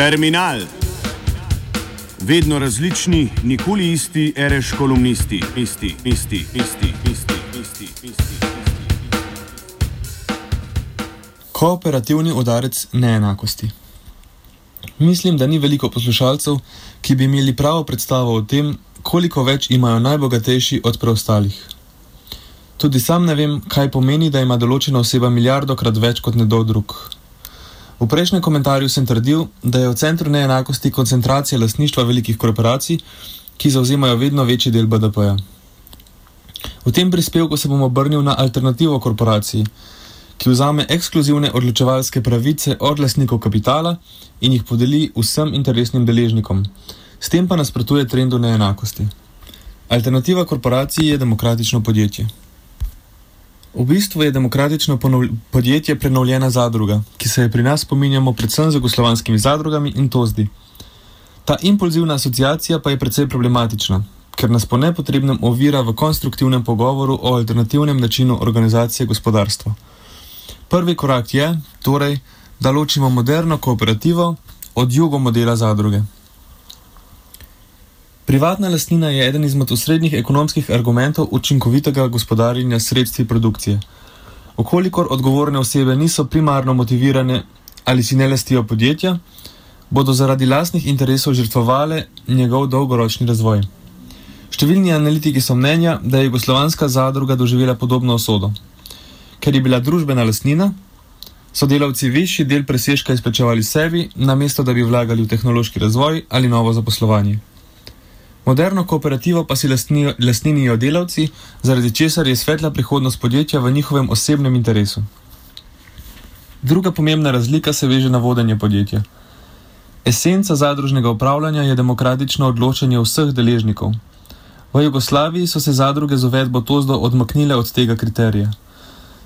Terminal. Vedno različni, nikoli isti, reš kolumnisti, isti, isti, isti, isti, isti, isti. Kooperativni udarec neenakosti. Mislim, da ni veliko poslušalcev, ki bi imeli pravo predstavo o tem, koliko več imajo najbogatejši od preostalih. Tudi sam ne vem, kaj pomeni, da ima določena oseba milijardokrat več kot nekdo drug. V prejšnjem komentarju sem trdil, da je v centru neenakosti koncentracija lastništva velikih korporacij, ki zauzemajo vedno večji del BDP-ja. V tem prispevku se bom obrnil na alternativo korporaciji, ki vzame ekskluzivne odločevalske pravice od lastnikov kapitala in jih podeli vsem interesnim deležnikom, s tem pa nasprotuje trendu neenakosti. Alternativa korporaciji je demokratično podjetje. V bistvu je demokratično podjetje prenovljena zadruga, ki se je pri nas spominjamo predvsem z jugoslovanskimi zadrugami in tozdi. Ta impulzivna asociacija pa je precej problematična, ker nas po nepotrebnem ovira v konstruktivnem pogovoru o alternativnem načinu organizacije gospodarstva. Prvi korak je, torej, da ločimo moderno kooperativo od jugo modela zadruge. Privatna lastnina je eden izmed osrednjih ekonomskih argumentov učinkovitega gospodarjenja sredstvi produkcije. Okolikor odgovorne osebe niso primarno motivirane ali si ne lastijo podjetja, bodo zaradi lastnih interesov žrtvovale njegov dolgoročni razvoj. Številni analitiki so mnenja, da je jugoslovanska zadruga doživela podobno osodo. Ker je bila družbena lastnina, so delavci višji del presežka izplačevali sebi, namesto da bi vlagali v tehnološki razvoj ali novo zaposlovanje. Moderno kooperativo pa si lastninijo delavci, zaradi česar je svetla prihodnost podjetja v njihovem osebnem interesu. Druga pomembna razlika se veže na vodenje podjetja. Esenca zadružnega upravljanja je demokratično odločanje vseh deležnikov. V Jugoslaviji so se zadruge z uvedbo tozdo odmaknile od tega kriterija.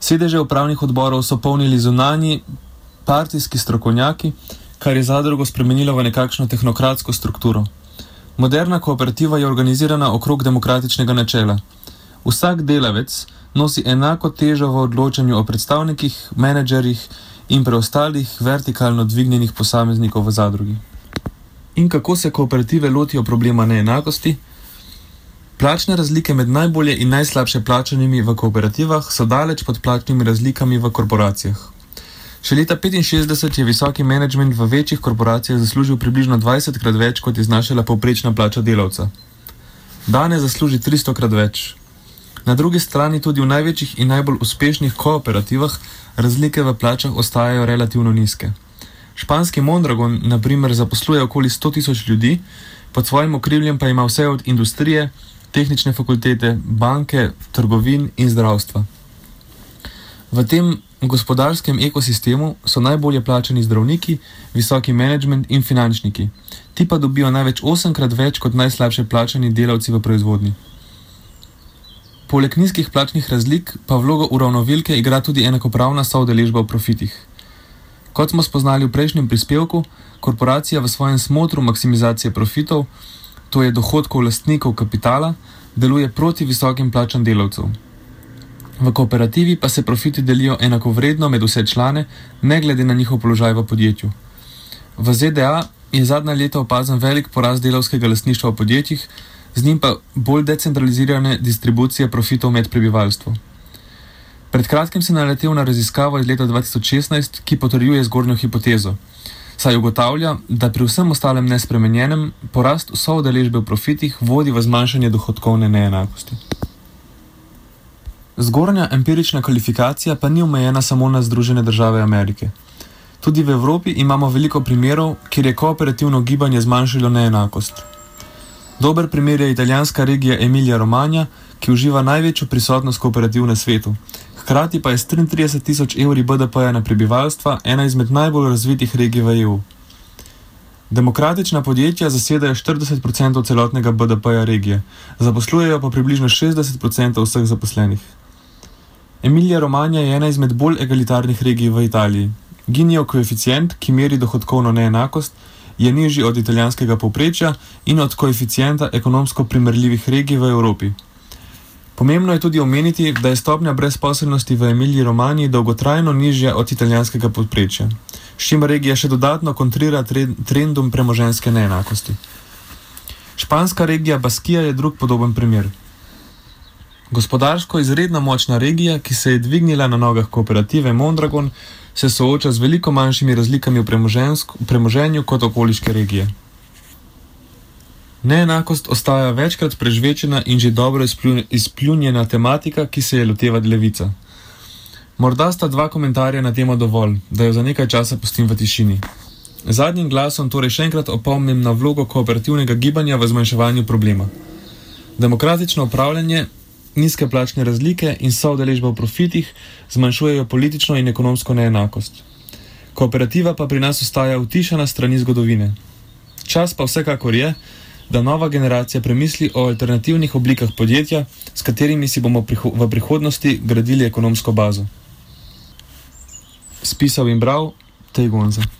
Sedeže upravnih odborov so polnili zunanji partijski strokovnjaki, kar je zadrugo spremenilo v nekakšno tehnokratsko strukturo. Moderna kooperativa je organizirana okrog demokratičnega načela. Vsak delavec nosi enako težo v odločanju o predstavnikih, menedžerjih in preostalih vertikalno dvignjenih posameznikov v zadrugi. In kako se kooperative lotijo problema neenakosti? Plačne razlike med najbolje in najslabše plačanimi v kooperativah so daleč pod plačnimi razlikami v korporacijah. Še leta 1965 je visoki menedžment v večjih korporacijah zaslužil približno 20 krat več, kot je znašala povprečna plača delavca. Danes zasluži 300 krat več. Na drugi strani tudi v največjih in najbolj uspešnih kooperativah razlike v plačah ostajajo relativno nizke. Španski Mondragon, na primer, zaposluje okoli 100 tisoč ljudi, pod svojim okriljem pa ima vse od industrije, tehnične fakultete, banke, trgovin in zdravstva. V tem gospodarskem ekosistemu so najbolje plačani zdravniki, visoki menedžment in finančniki. Ti pa dobijo največ osemkrat več kot najslabše plačani delavci v proizvodnji. Poleg nizkih plačnih razlik pa vlogo uravnovilke igra tudi enakopravna soodeležba v profitih. Kot smo spoznali v prejšnjem prispevku, korporacija v svojem smotru maksimizacije profitov, to je dohodkov lastnikov kapitala, deluje proti visokim plačam delavcev. V kooperativi pa se profiti delijo enakovredno med vse člane, ne glede na njihov položaj v podjetju. V ZDA je zadnja leta opazen velik porast delovskega lastništva v podjetjih, z njim pa bolj decentralizirane distribucije profitov med prebivalstvom. Pred kratkim sem naletel na raziskavo iz leta 2016, ki potrjuje zgornjo hipotezo. Saj ugotavlja, da pri vsem ostalem nespremenjenem porast vso udeležbe v profitih vodi v zmanjšanje dohodkovne neenakosti. Zgornja empirična kvalifikacija pa ni omejena samo na Združene države Amerike. Tudi v Evropi imamo veliko primerov, kjer je kooperativno gibanje zmanjšalo neenakost. Dober primer je italijanska regija Emilia-Romagna, ki uživa največjo prisotnost kooperativ na svetu. Hkrati pa je s 33 tisoč evri BDP-ja na prebivalstva ena izmed najbolj razvitih regij v EU. Demokratična podjetja zasedajo 40% celotnega BDP-ja regije, zaposlujejo pa približno 60% vseh zaposlenih. Emilija Romanja je ena izmed bolj egalitarnih regij v Italiji. Ginijo koeficient, ki meri dohodkovno neenakost, je nižji od italijanskega povprečja in od koeficienta ekonomsko primerljivih regij v Evropi. Pomembno je tudi omeniti, da je stopnja brezposelnosti v Emiliji Romaniji dolgotrajno nižja od italijanskega povprečja. s čimer regija še dodatno kontrira trendom premoženske neenakosti. Španska regija Baskija je drug podoben primer. Gospodarsko izredno močna regija, ki se je dvignila na nogah kooperative Mondragon, se sooča z veliko manjšimi razlikami v premoženju kot okoliške regije. Neenakost ostaja večkrat prežvečena in že dobro izpljunjena tematika, ki se je loteva levica. Morda sta dva komentarja na temo dovolj, da jo za nekaj časa pustim v tišini. Zadnjim glasom torej še enkrat opomnim na vlogo kooperativnega gibanja v zmanjševanju problema. Demokratično upravljanje, nizke plačne razlike in soodeležba v profitih zmanjšujejo politično in ekonomsko neenakost. Kooperativa pa pri nas ostaja utišana strani zgodovine. Čas pa vsekakor je, da nova generacija premisli o alternativnih oblikah podjetja, s katerimi si bomo priho v prihodnosti gradili ekonomsko bazo. Spisal in bral Tej Gonza.